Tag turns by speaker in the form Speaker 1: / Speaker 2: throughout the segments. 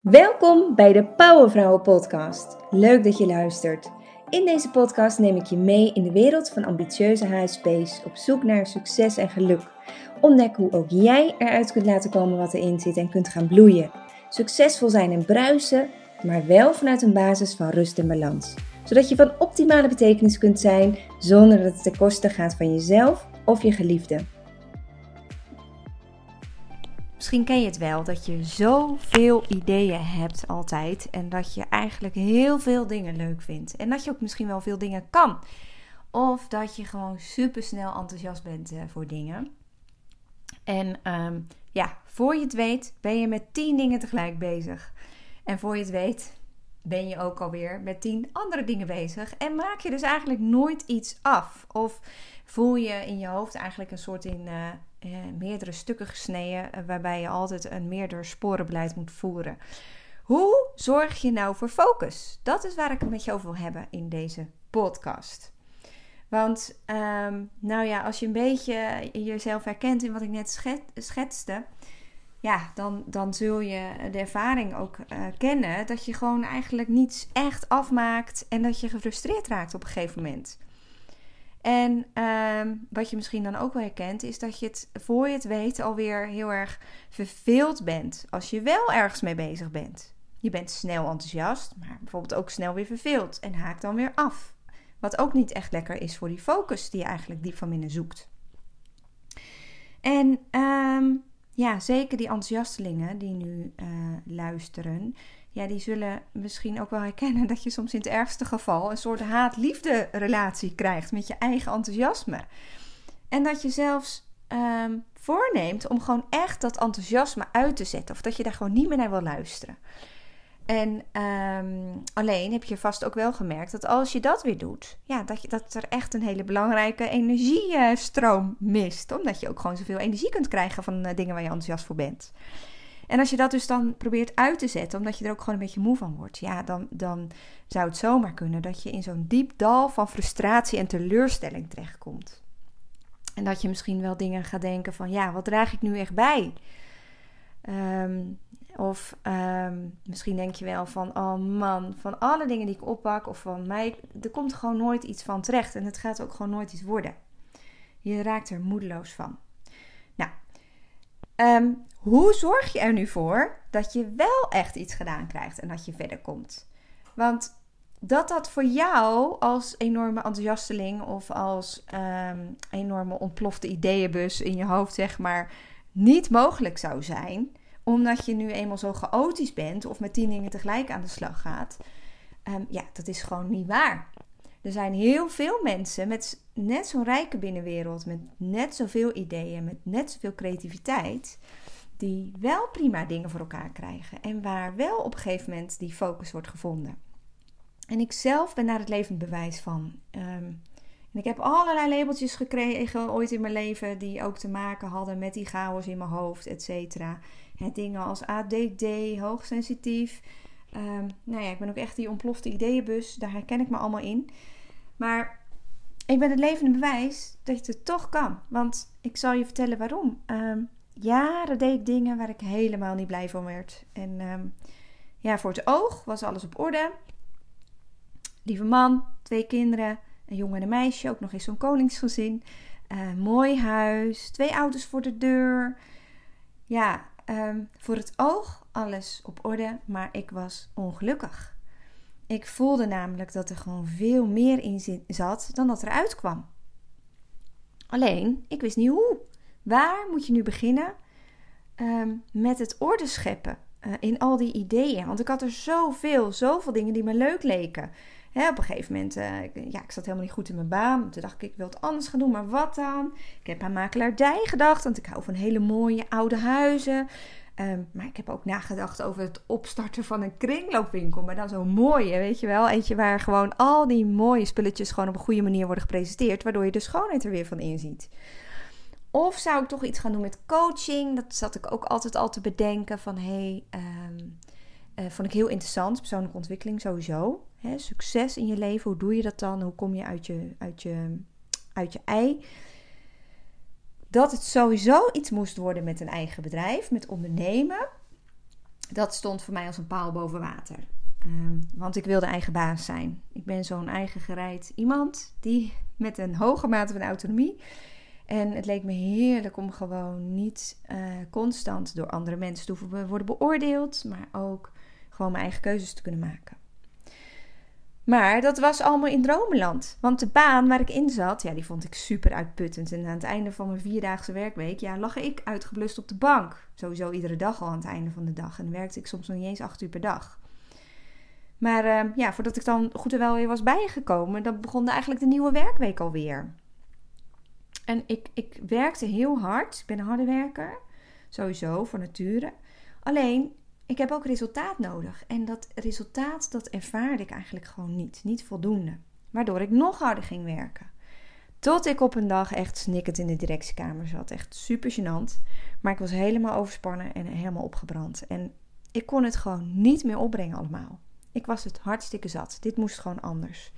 Speaker 1: Welkom bij de Powervrouwen Podcast. Leuk dat je luistert. In deze podcast neem ik je mee in de wereld van ambitieuze HSP's op zoek naar succes en geluk. Ontdek hoe ook jij eruit kunt laten komen wat erin zit en kunt gaan bloeien. Succesvol zijn en bruisen, maar wel vanuit een basis van rust en balans. Zodat je van optimale betekenis kunt zijn zonder dat het ten koste gaat van jezelf of je geliefde. Misschien ken je het wel, dat je zoveel ideeën hebt altijd. En dat je eigenlijk heel veel dingen leuk vindt. En dat je ook misschien wel veel dingen kan. Of dat je gewoon super snel enthousiast bent uh, voor dingen. En um, ja, voor je het weet ben je met tien dingen tegelijk bezig. En voor je het weet ben je ook alweer met tien andere dingen bezig. En maak je dus eigenlijk nooit iets af. Of voel je in je hoofd eigenlijk een soort in uh, uh, meerdere stukken gesneden, uh, waarbij je altijd een meerdere sporenbeleid moet voeren. Hoe zorg je nou voor focus? Dat is waar ik het met je over wil hebben in deze podcast. Want, um, nou ja, als je een beetje jezelf herkent in wat ik net schetste, ja, dan, dan zul je de ervaring ook uh, kennen dat je gewoon eigenlijk niets echt afmaakt en dat je gefrustreerd raakt op een gegeven moment. En uh, wat je misschien dan ook wel herkent, is dat je het voor je het weet alweer heel erg verveeld bent als je wel ergens mee bezig bent. Je bent snel enthousiast, maar bijvoorbeeld ook snel weer verveeld en haakt dan weer af. Wat ook niet echt lekker is voor die focus die je eigenlijk diep van binnen zoekt. En um, ja, zeker die enthousiastelingen die nu uh, luisteren, ja, die zullen misschien ook wel herkennen dat je soms in het ergste geval een soort haat-liefde relatie krijgt met je eigen enthousiasme. En dat je zelfs um, voorneemt om gewoon echt dat enthousiasme uit te zetten. Of dat je daar gewoon niet meer naar wil luisteren. En um, alleen heb je vast ook wel gemerkt dat als je dat weer doet, ja, dat, je, dat er echt een hele belangrijke energiestroom mist. Omdat je ook gewoon zoveel energie kunt krijgen van uh, dingen waar je enthousiast voor bent. En als je dat dus dan probeert uit te zetten, omdat je er ook gewoon een beetje moe van wordt, ja, dan, dan zou het zomaar kunnen dat je in zo'n diep dal van frustratie en teleurstelling terechtkomt. En dat je misschien wel dingen gaat denken van, ja, wat draag ik nu echt bij? Um, of um, misschien denk je wel van, oh man, van alle dingen die ik oppak of van mij, er komt gewoon nooit iets van terecht en het gaat ook gewoon nooit iets worden. Je raakt er moedeloos van. Um, hoe zorg je er nu voor dat je wel echt iets gedaan krijgt en dat je verder komt? Want dat dat voor jou als enorme enthousiasteling of als um, enorme ontplofte ideeënbus in je hoofd, zeg maar, niet mogelijk zou zijn, omdat je nu eenmaal zo chaotisch bent of met tien dingen tegelijk aan de slag gaat. Um, ja, dat is gewoon niet waar. Er zijn heel veel mensen met net zo'n rijke binnenwereld, met net zoveel ideeën, met net zoveel creativiteit, die wel prima dingen voor elkaar krijgen en waar wel op een gegeven moment die focus wordt gevonden. En ik zelf ben daar het levend bewijs van. Um, en ik heb allerlei labeltjes gekregen ooit in mijn leven die ook te maken hadden met die chaos in mijn hoofd, et cetera. Dingen als ADD, hoogsensitief. Um, nou ja, ik ben ook echt die ontplofte ideeënbus. Daar herken ik me allemaal in. Maar ik ben het levende bewijs dat je het toch kan. Want ik zal je vertellen waarom. Um, jaren deed ik dingen waar ik helemaal niet blij van werd. En um, ja, voor het oog was alles op orde. Lieve man, twee kinderen, een jongen en een meisje. Ook nog eens zo'n koningsgezin. Mooi huis, twee auto's voor de deur. Ja, um, voor het oog alles op orde, maar ik was ongelukkig. Ik voelde namelijk dat er gewoon veel meer in zat dan dat er uitkwam. Alleen, ik wist niet hoe. Waar moet je nu beginnen um, met het orde scheppen uh, in al die ideeën? Want ik had er zoveel, zoveel dingen die me leuk leken. Hè, op een gegeven moment, uh, ja, ik zat helemaal niet goed in mijn baan. Toen dacht ik, ik wil het anders gaan doen, maar wat dan? Ik heb aan makelaardij gedacht, want ik hou van hele mooie oude huizen. Um, maar ik heb ook nagedacht over het opstarten van een kringloopwinkel. Maar dan zo'n mooie, weet je wel. Eentje waar gewoon al die mooie spulletjes gewoon op een goede manier worden gepresenteerd. Waardoor je de schoonheid er weer van inziet. Of zou ik toch iets gaan doen met coaching? Dat zat ik ook altijd al te bedenken. Van hé, hey, um, uh, vond ik heel interessant. Persoonlijke ontwikkeling sowieso. Succes in je leven, hoe doe je dat dan? Hoe kom je uit je, uit je, uit je ei? Dat het sowieso iets moest worden met een eigen bedrijf, met ondernemen. dat stond voor mij als een paal boven water. Ehm, want ik wilde eigen baas zijn. Ik ben zo'n eigen gereid iemand die met een hoge mate van autonomie. En het leek me heerlijk om gewoon niet uh, constant door andere mensen te worden beoordeeld, maar ook gewoon mijn eigen keuzes te kunnen maken. Maar dat was allemaal in dromenland. Want de baan waar ik in zat, ja, die vond ik super uitputtend. En aan het einde van mijn vierdaagse werkweek, ja, lag ik uitgeblust op de bank. Sowieso iedere dag al aan het einde van de dag. En werkte ik soms nog niet eens acht uur per dag. Maar uh, ja, voordat ik dan goed en wel weer was bijgekomen, dan begon eigenlijk de nieuwe werkweek alweer. En ik, ik werkte heel hard. Ik ben een harde werker. Sowieso, voor nature. Alleen, ik heb ook resultaat nodig. En dat resultaat, dat ervaarde ik eigenlijk gewoon niet. Niet voldoende. Waardoor ik nog harder ging werken. Tot ik op een dag echt snikkend in de directiekamer zat. Echt super gênant. Maar ik was helemaal overspannen en helemaal opgebrand. En ik kon het gewoon niet meer opbrengen allemaal. Ik was het hartstikke zat. Dit moest gewoon anders.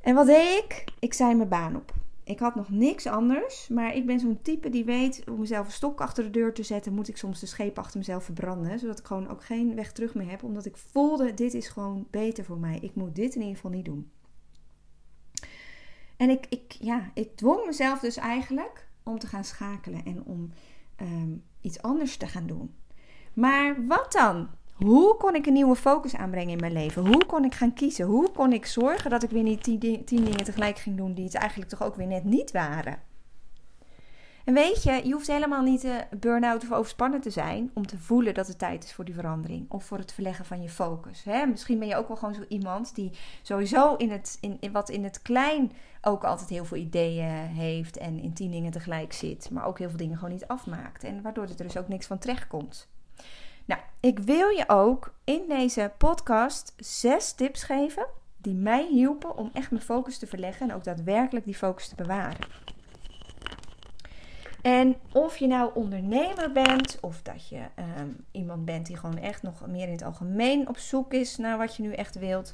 Speaker 1: En wat deed ik? Ik zei mijn baan op. Ik had nog niks anders, maar ik ben zo'n type die weet om mezelf een stok achter de deur te zetten, moet ik soms de scheep achter mezelf verbranden, zodat ik gewoon ook geen weg terug meer heb, omdat ik voelde dit is gewoon beter voor mij. Ik moet dit in ieder geval niet doen. En ik, ik, ja, ik dwong mezelf dus eigenlijk om te gaan schakelen en om ehm, iets anders te gaan doen. Maar wat dan? Hoe kon ik een nieuwe focus aanbrengen in mijn leven? Hoe kon ik gaan kiezen? Hoe kon ik zorgen dat ik weer niet tien, tien dingen tegelijk ging doen die het eigenlijk toch ook weer net niet waren? En weet je, je hoeft helemaal niet burn-out of overspannen te zijn om te voelen dat het tijd is voor die verandering of voor het verleggen van je focus. Hè? Misschien ben je ook wel gewoon zo iemand die sowieso in het, in, in, wat in het klein ook altijd heel veel ideeën heeft en in tien dingen tegelijk zit, maar ook heel veel dingen gewoon niet afmaakt. En waardoor er dus ook niks van terecht komt. Nou, ik wil je ook in deze podcast zes tips geven die mij hielpen om echt mijn focus te verleggen en ook daadwerkelijk die focus te bewaren. En of je nou ondernemer bent of dat je ehm, iemand bent die gewoon echt nog meer in het algemeen op zoek is naar wat je nu echt wilt,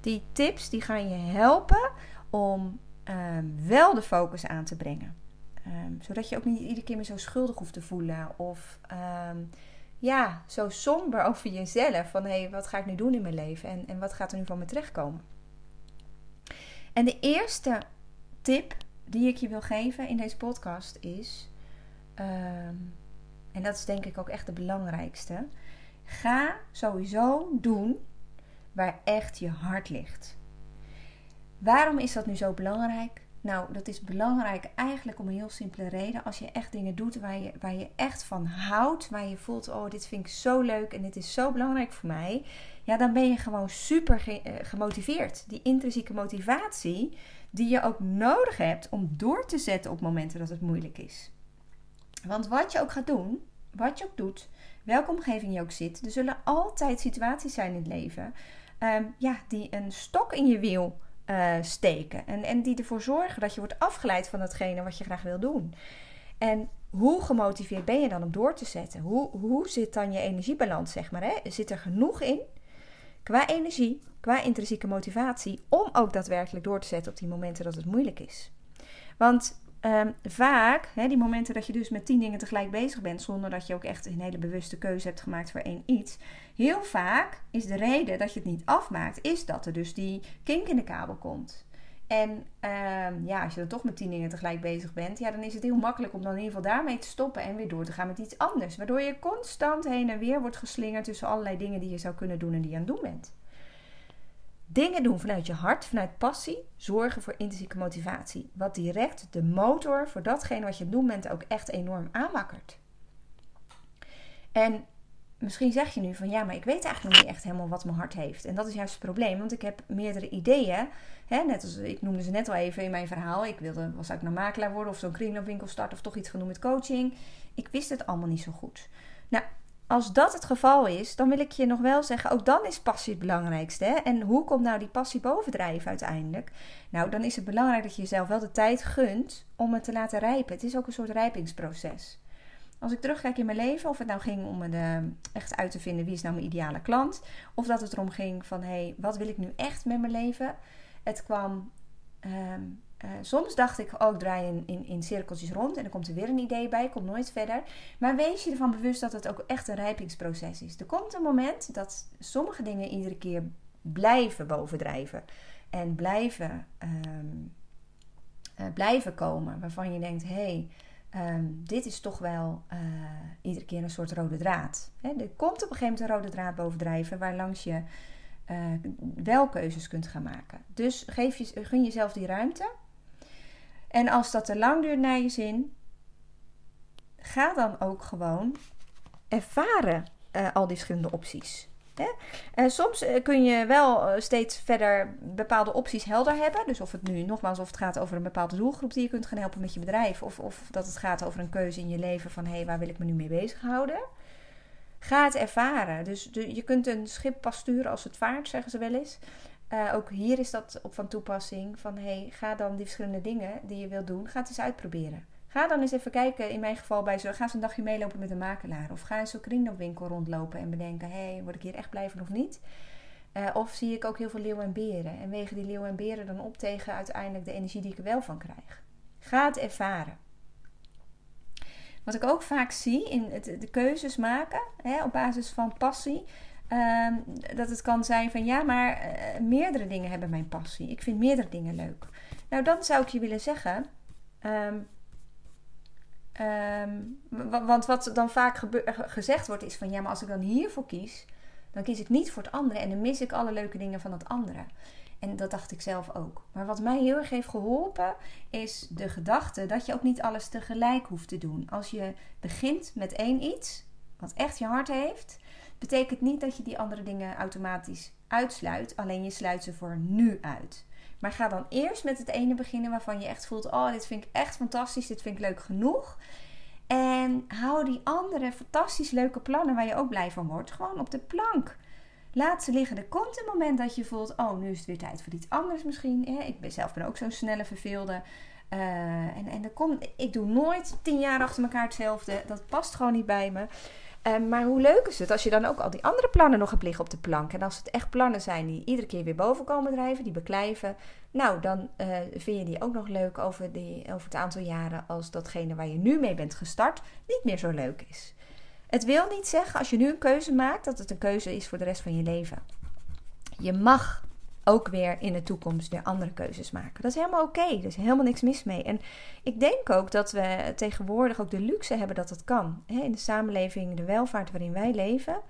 Speaker 1: die tips die gaan je helpen om ehm, wel de focus aan te brengen. Um, zodat je ook niet iedere keer meer zo schuldig hoeft te voelen of ja, zo somber over jezelf. Van hé, hey, wat ga ik nu doen in mijn leven en, en wat gaat er nu van me terechtkomen? En de eerste tip die ik je wil geven in deze podcast is, ehm, en dat is denk ik ook echt de belangrijkste, ga sowieso doen waar echt je hart ligt. Waarom is dat nu zo belangrijk? Nou, dat is belangrijk eigenlijk om een heel simpele reden. Als je echt dingen doet waar je, waar je echt van houdt, waar je voelt, oh, dit vind ik zo leuk en dit is zo belangrijk voor mij. Ja, dan ben je gewoon super eh, gemotiveerd. Die intrinsieke motivatie die je ook nodig hebt om door te zetten op momenten dat het moeilijk is. Want wat je ook gaat doen, wat je ook doet, welke omgeving je ook zit, er zullen altijd situaties zijn in het leven ehm, ja, die een stok in je wiel uh, steken. En, en die ervoor zorgen dat je wordt afgeleid van datgene wat je graag wil doen. En hoe gemotiveerd ben je dan om door te zetten? Hoe, hoe zit dan je energiebalans, zeg maar? Hè? Zit er genoeg in qua energie, qua intrinsieke motivatie, om ook daadwerkelijk door te zetten op die momenten dat het moeilijk is? Want um, vaak, hè, die momenten dat je dus met tien dingen tegelijk bezig bent, zonder dat je ook echt een hele bewuste keuze hebt gemaakt voor één iets. Heel vaak is de reden dat je het niet afmaakt, is dat er dus die kink in de kabel komt. En um, ja, als je dan toch met tien dingen tegelijk bezig bent, ja, dan is het heel makkelijk om dan in ieder geval daarmee te stoppen en weer door te gaan met iets anders. Waardoor je constant heen en weer wordt geslingerd tussen allerlei dingen die je zou kunnen doen en die je aan het doen bent. Dingen doen vanuit je hart, vanuit passie, zorgen voor intrinsieke motivatie. Wat direct de motor voor datgene wat je doen bent ook echt enorm aanwakkert. En misschien zeg je nu van ja, maar ik weet eigenlijk nog niet echt helemaal wat mijn hart heeft. En dat is juist het probleem, want ik heb meerdere ideeën. Hè, net als ik noemde ze net al even in mijn verhaal. Ik wilde, was ik nou makelaar worden of zo'n kringloopwinkel starten of toch iets doen met coaching. Ik wist het allemaal niet zo goed. Nou, als dat het geval is, dan wil ik je nog wel zeggen, ook dan is passie het belangrijkste. Hè? En hoe komt nou die passie bovendrijven uiteindelijk? Nou, dan is het belangrijk dat je jezelf wel de tijd gunt om het te laten rijpen. Het is ook een soort rijpingsproces. Als ik terugkijk in mijn leven, of het nou ging om me echt uit te vinden wie is nou mijn ideale klant, of dat het erom ging van hé, hey, wat wil ik nu echt met mijn leven? Het kwam, ehm, eh, soms dacht ik, oh, ik draai in, in, in, cirkeltjes rond en dan komt er weer een idee bij, komt nooit verder. Maar wees je ervan bewust dat het ook echt een rijpingsproces is. Er komt een moment dat sommige dingen iedere keer blijven bovendrijven en blijven, um, blijven komen. Waarvan je denkt, hé, hey, ehm, dit is toch wel uh, iedere keer een soort rode draad. Er komt op een gegeven moment een rode draad bovendrijven waar langs je wel keuzes kunt gaan maken. Dus geef je, gun jezelf die ruimte. En als dat te lang duurt naar je zin, ga dan ook gewoon ervaren uh, al die verschillende opties. Hè? Soms uh, kun je wel uh, steeds verder bepaalde opties helder hebben. Dus of het nu nogmaals of het gaat over een bepaalde doelgroep die je kunt gaan helpen met je bedrijf. Of, of dat het gaat over een keuze in je leven van hé, hey, waar wil ik me nu mee bezighouden. Ga het ervaren. Dus je kunt een schip pas sturen als het vaart, zeggen ze wel eens. Uh, ook hier is dat op van toepassing. Van hey, ga dan die verschillende dingen die je wilt doen, ga het eens uitproberen. Ga dan eens even kijken, in mijn geval bij zo, ga eens een dagje meelopen met een makelaar. Of ga eens zo'n kringloopwinkel rondlopen en bedenken, hey, word ik hier echt blij van of niet? Uh, of zie ik ook heel veel leeuwen en beren. En wegen die leeuwen en beren dan op tegen uiteindelijk de energie die ik er wel van krijg. Ga het ervaren. Wat ik ook vaak zie in het, de keuzes maken, hè, op basis van passie, Ehm, dat het kan zijn van ja, maar uh, meerdere dingen hebben mijn passie. Ik vind meerdere dingen leuk. Nou, dan zou ik je willen zeggen. Um, um, want wat dan vaak gezegd wordt is van ja, maar als ik dan hiervoor kies, dan kies ik niet voor het andere en dan mis ik alle leuke dingen van het andere. En dat dacht ik zelf ook. Maar wat mij heel erg heeft geholpen, is de gedachte dat je ook niet alles tegelijk hoeft te doen. Als je begint met één iets, wat echt je hart heeft, betekent niet dat je die andere dingen automatisch uitsluit. Alleen je sluit ze voor nu uit. Maar ga dan eerst met het ene beginnen waarvan je echt voelt: oh, dit vind ik echt fantastisch, dit vind ik leuk genoeg. En hou die andere fantastisch leuke plannen waar je ook blij van wordt, gewoon op de plank. Laat ze liggen. Er komt een moment dat je voelt: oh, nu is het weer tijd voor iets anders misschien. Ik zelf ben ook zo'n snelle verveelde. Uh, en en er komt, ik doe nooit tien jaar achter elkaar hetzelfde. Dat past gewoon niet bij me. Um, maar hoe leuk is het als je dan ook al die andere plannen nog hebt liggen op de plank. En als het echt plannen zijn die iedere keer weer boven komen drijven, die beklijven. Nou, dan uh, vind je die ook nog leuk over, die, over het aantal jaren als datgene waar je nu mee bent gestart niet meer zo leuk is. Het wil niet zeggen als je nu een keuze maakt dat het een keuze is voor de rest van je leven. Je mag ook weer in de toekomst weer andere keuzes maken. Dat is helemaal oké. Okay. Er is helemaal niks mis mee. En ik denk ook dat we tegenwoordig ook de luxe hebben dat het kan. In de samenleving, de welvaart waarin wij leven,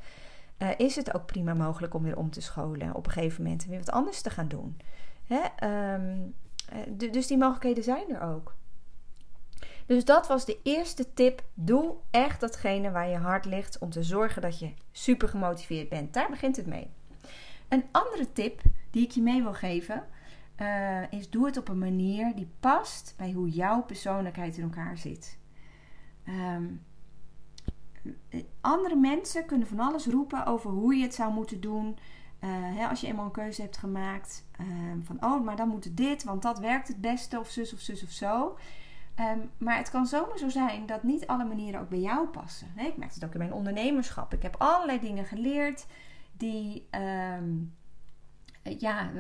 Speaker 1: uh, is het ook prima mogelijk om weer om te scholen. Op een gegeven moment weer wat anders te gaan doen. Um, dus die mogelijkheden zijn er ook. Dus dat was de eerste tip. Doe echt datgene waar je hart ligt om te zorgen dat je super gemotiveerd bent. Daar begint het mee. Een andere tip die ik je mee wil geven, uh, is doe het op een manier die past bij hoe jouw persoonlijkheid in elkaar zit. Um, andere mensen kunnen van alles roepen over hoe je het zou moeten doen. Uh, hè, als je eenmaal een keuze hebt gemaakt um, van oh, maar dan moet dit, want dat werkt het beste, of zus of zus of zo. Um, maar het kan zomaar zo zijn dat niet alle manieren ook bij jou passen. Ik merk het ook in mijn ondernemerschap. Ik heb allerlei dingen geleerd die, ja,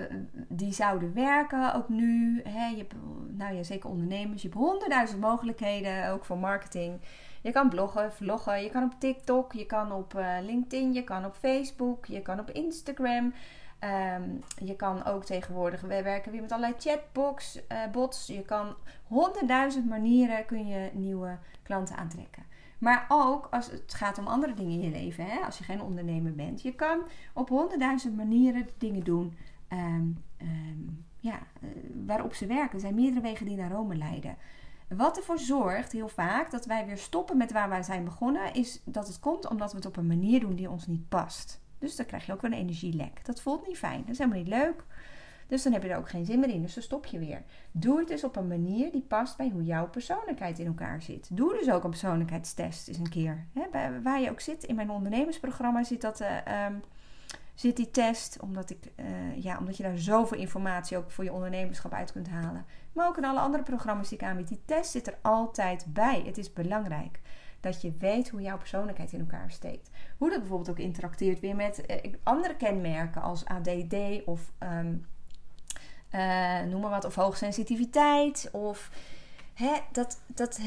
Speaker 1: die zouden werken ook nu. Hè, je hebt, nou ja, zeker ondernemers. Je hebt honderdduizend mogelijkheden, ook voor marketing. Je kan bloggen, vloggen, je kan op TikTok, je kan op LinkedIn, je kan op Facebook, je kan op Instagram. Um, je kan ook tegenwoordig, we werken weer met allerlei chatbots. Bots. Je kan honderdduizend manieren kun je nieuwe klanten aantrekken. Maar ook als het gaat om andere dingen in je leven. Hè? Als je geen ondernemer bent. Je kan op honderdduizend manieren dingen doen um, um, ja, uh, waarop ze werken. Er zijn meerdere wegen die naar Rome leiden. Wat ervoor zorgt heel vaak dat wij weer stoppen met waar wij zijn begonnen, is dat het komt omdat we het op een manier doen die ons niet past. Dus dan krijg je ook weer een energielek. Dat voelt niet fijn. Dat is helemaal niet leuk. Dus dan heb je er ook geen zin meer in. Dus dan stop je weer. Doe het dus op een manier die past bij hoe jouw persoonlijkheid in elkaar zit. Doe dus ook een persoonlijkheidstest eens een keer. waar je ook zit. In mijn ondernemersprogramma zit, dat, uh, um, zit die test. Omdat, ik, uh, ja, omdat je daar zoveel informatie ook voor je ondernemerschap uit kunt halen. Maar ook in alle andere programma's die ik aanbied. Die test zit er altijd bij. Het is belangrijk dat je weet hoe jouw persoonlijkheid in elkaar steekt. Hoe dat bijvoorbeeld ook interacteert weer met uh, andere kenmerken als ADD of um, uh, noem maar wat, of hoogsensitiviteit. Of hè, dat, dat,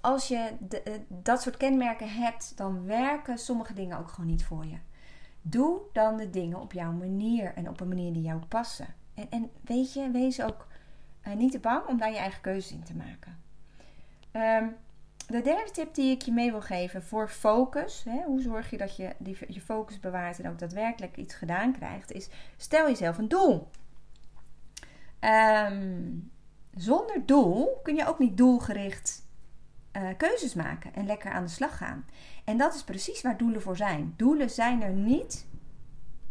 Speaker 1: als je de, eh, dat soort kenmerken hebt, dan werken sommige dingen ook gewoon niet voor je. Doe dan de dingen op jouw manier en op een manier die jou passen. En, en weet je, wees ook uh, niet te bang om daar je eigen keuzes in te maken. Um, de derde tip die ik je mee wil geven voor focus, hè, hoe zorg je dat je die, je focus bewaart en ook daadwerkelijk iets gedaan krijgt, is stel jezelf een doel. Um, zonder doel kun je ook niet doelgericht uh, keuzes maken en lekker aan de slag gaan. En dat is precies waar doelen voor zijn. Doelen zijn er niet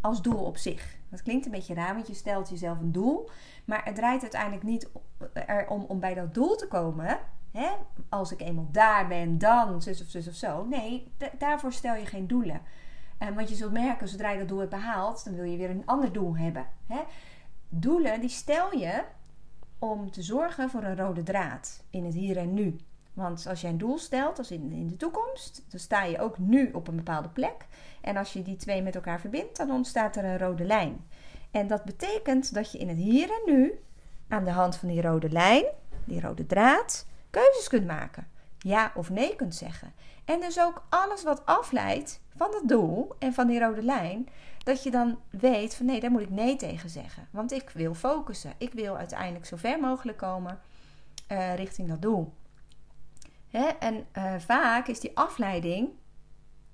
Speaker 1: als doel op zich. Dat klinkt een beetje raar, want je stelt jezelf een doel. Maar het draait uiteindelijk niet erom om bij dat doel te komen. Hè? Als ik eenmaal daar ben, dan zus of zus of zo. Nee, daarvoor stel je geen doelen. Uh, want je zult merken, zodra je dat doel hebt behaald, dan wil je weer een ander doel hebben. Hè? Doelen, die stel je om te zorgen voor een rode draad in het hier en nu. Want als je een doel stelt, als in, in de toekomst, dan sta je ook nu op een bepaalde plek. En als je die twee met elkaar verbindt, dan ontstaat er een rode lijn. En dat betekent dat je in het hier en nu, aan de hand van die rode lijn, die rode draad, keuzes kunt maken. Ja of nee kunt zeggen. En dus ook alles wat afleidt van dat doel en van die rode lijn, dat je dan weet van nee, daar moet ik nee tegen zeggen. Want ik wil focussen. Ik wil uiteindelijk zo ver mogelijk komen uh, richting dat doel. Hè? En uh, vaak is die afleiding,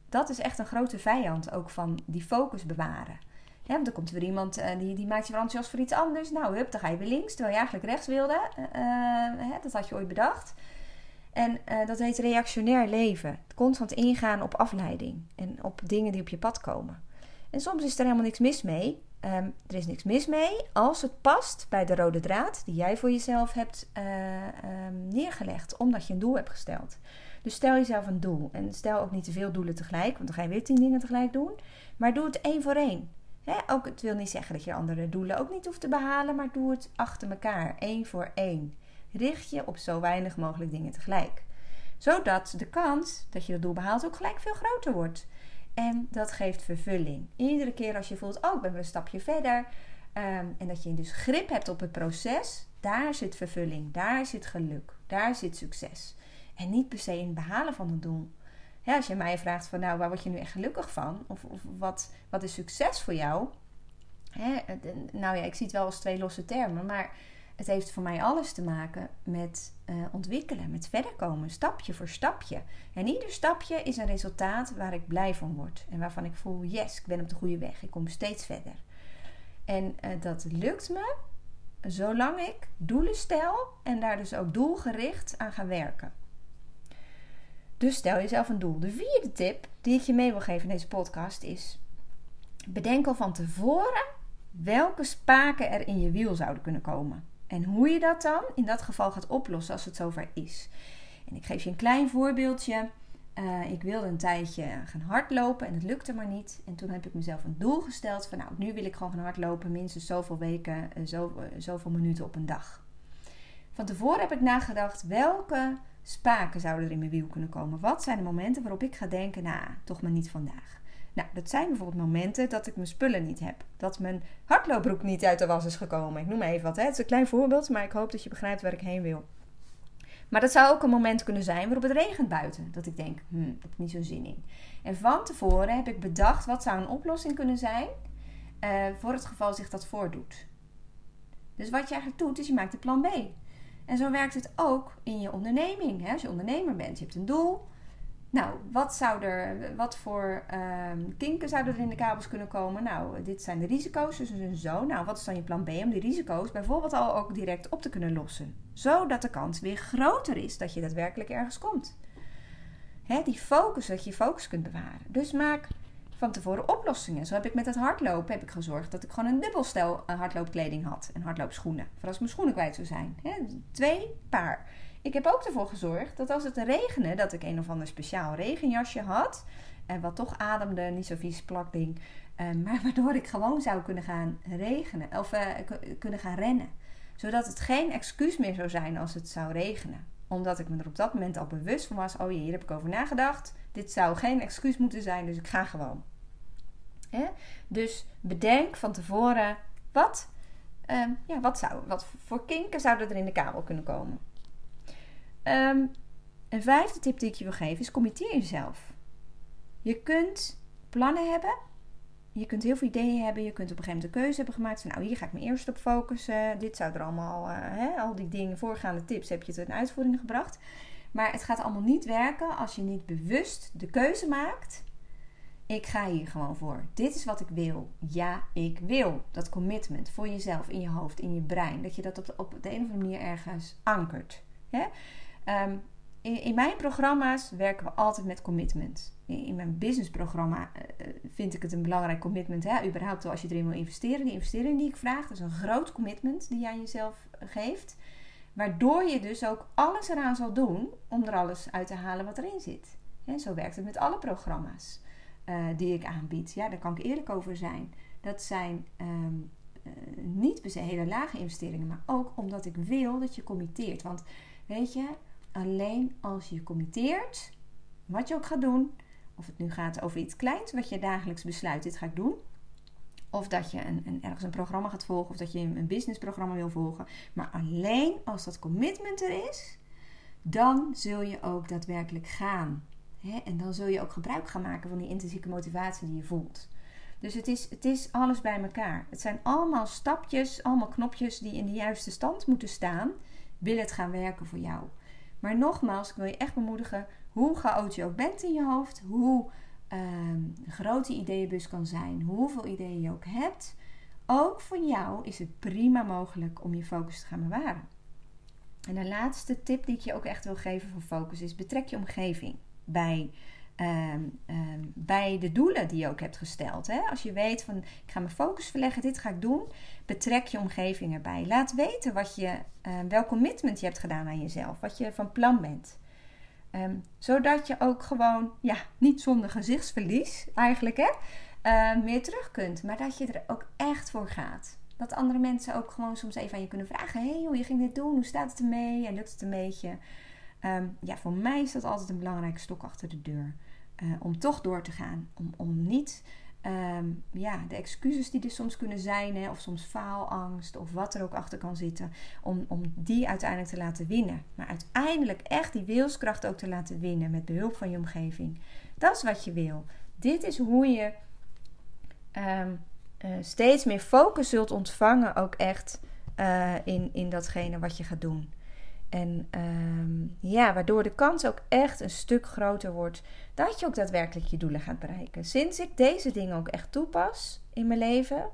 Speaker 1: dat is echt een grote vijand ook van die focus bewaren. Want dan komt er weer iemand uh, die, die maakt je enthousiast voor iets anders. Nou, hup, dan ga je weer links, terwijl je eigenlijk rechts wilde. Dat had je ooit bedacht. En dat heet reactionair leven. Constant ingaan op afleiding en op dingen die op je pad komen. En soms is er helemaal niks mis mee. Um, er is niks mis mee als het past bij de rode draad die jij voor jezelf hebt uh, um, neergelegd, omdat je een doel hebt gesteld. Dus stel jezelf een doel en stel ook niet te veel doelen tegelijk, want dan ga je weer tien dingen tegelijk doen. Maar doe het één voor één. Ook, het wil niet zeggen dat je andere doelen ook niet hoeft te behalen, maar doe het achter elkaar, één voor één. Richt je op zo weinig mogelijk dingen tegelijk. Zodat de kans dat je dat doel behaalt ook gelijk veel groter wordt. En dat geeft vervulling. Iedere keer als je voelt, oh, ik ben weer een stapje verder. Ehm, en dat je dus grip hebt op het proces, daar zit vervulling, daar zit geluk, daar zit succes. En niet per se in het behalen van een doel. Ja, als je mij vraagt van, nou, waar word je nu echt gelukkig van? Of, of wat, wat is succes voor jou? Hè, nou ja, ik zie het wel als twee losse termen, maar het heeft voor mij alles te maken met uh, ontwikkelen, met verder komen, stapje voor stapje. En ieder stapje is een resultaat waar ik blij van word en waarvan ik voel: yes, ik ben op de goede weg, ik kom steeds verder. En uh, dat lukt me zolang ik doelen stel en daar dus ook doelgericht aan ga werken. Dus stel jezelf een doel. De vierde tip die ik je mee wil geven in deze podcast is: bedenk al van tevoren welke spaken er in je wiel zouden kunnen komen. En hoe je dat dan in dat geval gaat oplossen als het zover is. En ik geef je een klein voorbeeldje. Uh, ik wilde een tijdje gaan hardlopen en het lukte maar niet. En toen heb ik mezelf een doel gesteld van nou, nu wil ik gewoon gaan hardlopen. Minstens zoveel weken, zo, uh, zoveel minuten op een dag. Van tevoren heb ik nagedacht welke spaken zouden er in mijn wiel kunnen komen. Wat zijn de momenten waarop ik ga denken, nou, toch maar niet vandaag. Nou, dat zijn bijvoorbeeld momenten dat ik mijn spullen niet heb. Dat mijn hardloopbroek niet uit de was is gekomen. Ik noem even wat. Hè. Het is een klein voorbeeld, maar ik hoop dat je begrijpt waar ik heen wil. Maar dat zou ook een moment kunnen zijn waarop het regent buiten. Dat ik denk, hm, ik heb niet zo'n zin in. En van tevoren heb ik bedacht wat zou een oplossing kunnen zijn uh, voor het geval zich dat voordoet. Dus wat je eigenlijk doet, is je maakt een plan B. En zo werkt het ook in je onderneming. Hè? Als je ondernemer bent, je hebt een doel. Nou, wat, zou er, wat voor um, kinken zouden er in de kabels kunnen komen? Nou, dit zijn de risico's, dus en zo. Nou, wat is dan je plan B om die risico's bijvoorbeeld al ook direct op te kunnen lossen? Zodat de kans weer groter is dat je daadwerkelijk ergens komt. Hè, die focus, dat je je focus kunt bewaren. Dus maak van tevoren oplossingen. Zo heb ik met het hardlopen heb ik gezorgd dat ik gewoon een dubbelstel eh, hardloopkleding had. En hardloopschoenen. Voor als mijn schoenen kwijt zou zijn. Hè, twee paar. Ik heb ook ervoor gezorgd dat als het regende, dat ik een of ander speciaal regenjasje had. En wat toch ademde, niet zo vies plakding. Uh, maar waardoor ik gewoon zou kunnen gaan regenen. Of uh, kunnen gaan rennen. Zodat het geen excuus meer zou zijn als het zou regenen. Omdat ik me er op dat moment al bewust van was. Oh jee, hier heb ik over nagedacht. Dit zou geen excuus moeten zijn, dus ik ga gewoon. Hè? Dus bedenk van tevoren wat Ehm, ja, wat, zou, wat voor kinken zouden er in de kabel kunnen komen? Ehm, een vijfde tip die ik je wil geven is: committeer jezelf. Je kunt plannen hebben. Je kunt heel veel ideeën hebben. Je kunt op een gegeven moment de keuze hebben gemaakt van, nou, hier ga ik me eerst op focussen. Dit zou er allemaal, hè, al die dingen, voorgaande tips, heb je in uitvoering gebracht. Maar het gaat allemaal niet werken als je niet bewust de keuze maakt. Ik ga hier gewoon voor. Dit is wat ik wil. Ja, ik wil. Dat commitment voor jezelf, in je hoofd, in je brein. Dat je dat op de, op de een of andere manier ergens ankert. Hè? Ehm, in, mijn programma's werken we altijd met commitment. In, mijn businessprogramma uh, vind ik het een belangrijk commitment. Hè? Überhaupt als je erin wil investeren. Die investering die ik vraag, dat is een groot commitment die je aan jezelf geeft. Waardoor je dus ook alles eraan zal doen om er alles uit te halen wat erin zit. En zo werkt het met alle programma's die ik aanbied. Ja, daar kan ik eerlijk over zijn. Dat zijn uh, niet per se hele lage investeringen, maar ook omdat ik wil dat je committeert. Want weet je, alleen als je committeert, wat je ook gaat doen, of het nu gaat over iets kleins wat je dagelijks besluit, dit ga ik doen. Of dat je een, een, ergens een programma gaat volgen, of dat je een businessprogramma wil volgen. Maar alleen als dat commitment er is, dan zul je ook daadwerkelijk gaan. En dan zul je ook gebruik gaan maken van die intrinsieke motivatie die je voelt. Dus het is, het is alles bij elkaar. Het zijn allemaal stapjes, allemaal knopjes die in de juiste stand moeten staan. Wil het gaan werken voor jou? Maar nogmaals, ik wil je echt bemoedigen. Hoe chaotisch je ook bent in je hoofd. Hoe uh, groot die ideeënbus kan zijn. Hoeveel ideeën je ook hebt. Ook voor jou is het prima mogelijk om je focus te gaan bewaren. En de laatste tip die ik je ook echt wil geven voor focus is: betrek je omgeving bij, um, um, bij de doelen die je ook hebt gesteld. Hè? Als je weet van ik ga mijn focus verleggen, dit ga ik doen, betrek je omgeving erbij. Laat weten wat je, uh, welk commitment je hebt gedaan aan jezelf, wat je van plan bent. Zodat je ook gewoon, ja, niet zonder gezichtsverlies eigenlijk, hè, meer terug kunt. Maar dat je er ook echt voor gaat. Dat andere mensen ook gewoon soms even aan je kunnen vragen: hey, hoe je ging dit doen? Hoe staat het ermee? En lukt het een beetje? Ja, voor mij is dat altijd een belangrijke stok achter de deur. Uh, om toch door te gaan. Om, om niet um, ja, de excuses die er soms kunnen zijn, hè, of soms faalangst, of wat er ook achter kan zitten, om, om die uiteindelijk te laten winnen. Maar uiteindelijk echt die wilskracht ook te laten winnen met behulp van je omgeving. Dat is wat je wil. Dit is hoe je um, uh, steeds meer focus zult ontvangen, ook echt uh, in, in datgene wat je gaat doen. En um, ja, waardoor de kans ook echt een stuk groter wordt dat je ook daadwerkelijk je doelen gaat bereiken. Sinds ik deze dingen ook echt toepas in mijn leven.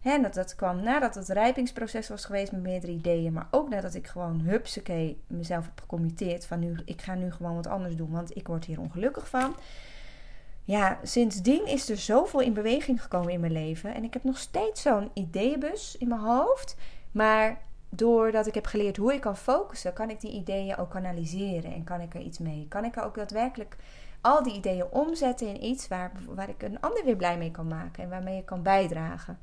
Speaker 1: Hè, dat, dat kwam nadat het rijpingsproces was geweest met meerdere ideeën. Maar ook nadat ik gewoon hupsakee mezelf heb gecommitteerd. Van nu, ik ga nu gewoon wat anders doen, want ik word hier ongelukkig van. Ja, sindsdien is er zoveel in beweging gekomen in mijn leven. En ik heb nog steeds zo'n ideeënbus in mijn hoofd. Maar doordat ik heb geleerd hoe ik kan focussen, kan ik die ideeën ook kanaliseren en kan ik er iets mee. Kan ik er ook daadwerkelijk al die ideeën omzetten in iets waar, waar ik een ander weer blij mee kan maken en waarmee ik kan bijdragen.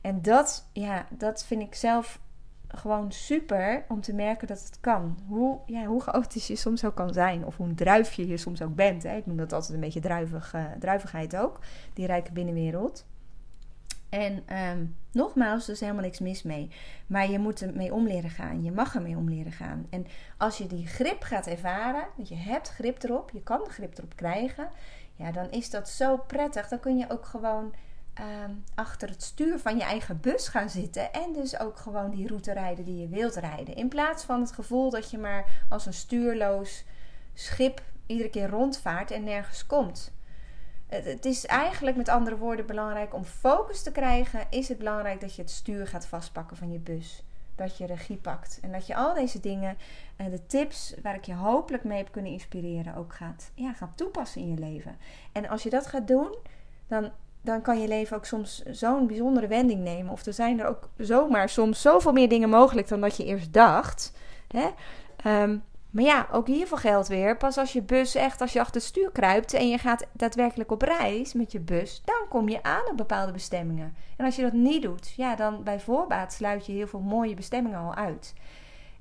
Speaker 1: En dat, ja, dat vind ik zelf gewoon super om te merken dat het kan. Hoe, ja, hoe chaotisch je soms ook kan zijn. Of hoe een druifje je soms ook bent. Hè. Ik noem dat altijd een beetje druivig, uh, druivigheid ook. Die rijke binnenwereld. En um, nogmaals, er is helemaal niks mis mee. Maar je moet ermee om leren gaan. Je mag ermee om leren gaan. En als je die grip gaat ervaren, dat je hebt grip erop, je kan grip erop krijgen, ja, dan is dat zo prettig. Dan kun je ook gewoon um, achter het stuur van je eigen bus gaan zitten. En dus ook gewoon die route rijden die je wilt rijden. In plaats van het gevoel dat je maar als een stuurloos schip iedere keer rondvaart en nergens komt. Het is eigenlijk met andere woorden belangrijk om focus te krijgen. Is het belangrijk dat je het stuur gaat vastpakken van je bus. Dat je regie pakt. En dat je al deze dingen, eh, de tips waar ik je hopelijk mee heb kunnen inspireren, ook gaat, ja, gaat toepassen in je leven. En als je dat gaat doen, dan, dan kan je leven ook soms zo'n bijzondere wending nemen. Of er zijn er ook zomaar soms zoveel meer dingen mogelijk dan dat je eerst dacht. Hè? Um, maar ja, ook hiervoor geldt weer. Pas als je bus echt, als je achter het stuur kruipt en je gaat daadwerkelijk op reis met je bus, dan kom je aan op bepaalde bestemmingen. En als je dat niet doet, ja, dan bij voorbaat sluit je heel veel mooie bestemmingen al uit.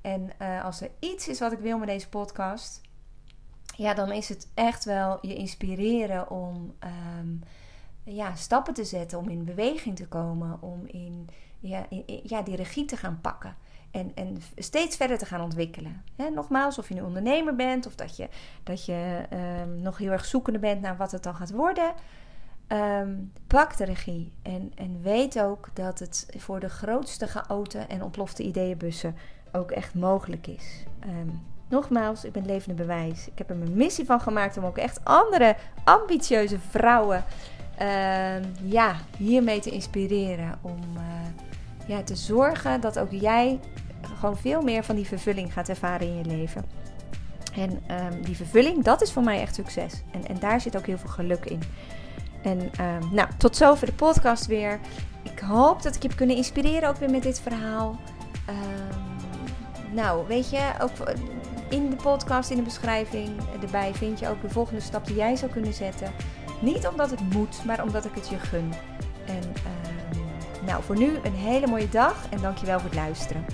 Speaker 1: En uh, als er iets is wat ik wil met deze podcast, ja, dan is het echt wel je inspireren om um, ja, stappen te zetten, om in beweging te komen, om in, ja, ja, die regie te gaan pakken. En, en steeds verder te gaan ontwikkelen. nogmaals, of je nu ondernemer bent of dat je, dat je ehm, nog heel erg zoekende bent naar wat het dan gaat worden. Ehm, pak de regie en, en weet ook dat het voor de grootste chaoten en ontplofte ideeënbussen ook echt mogelijk is. Ehm, nogmaals, ik ben levende bewijs. Ik heb er mijn missie van gemaakt om ook echt andere ambitieuze vrouwen ja, hiermee te inspireren. Om uh, ja, te zorgen dat ook jij gewoon veel meer van die vervulling gaat ervaren in je leven. En ehm, die vervulling, dat is voor mij echt succes. En, en daar zit ook heel veel geluk in. En um, nou, tot zover de podcast weer. Ik hoop dat ik je heb kunnen inspireren ook weer met dit verhaal. Um, nou, weet je, ook in de podcast, in de beschrijving erbij vind je ook de volgende stap die jij zou kunnen zetten. Niet omdat het moet, maar omdat ik het je gun. En nou, voor nu een hele mooie dag en dankjewel voor het luisteren.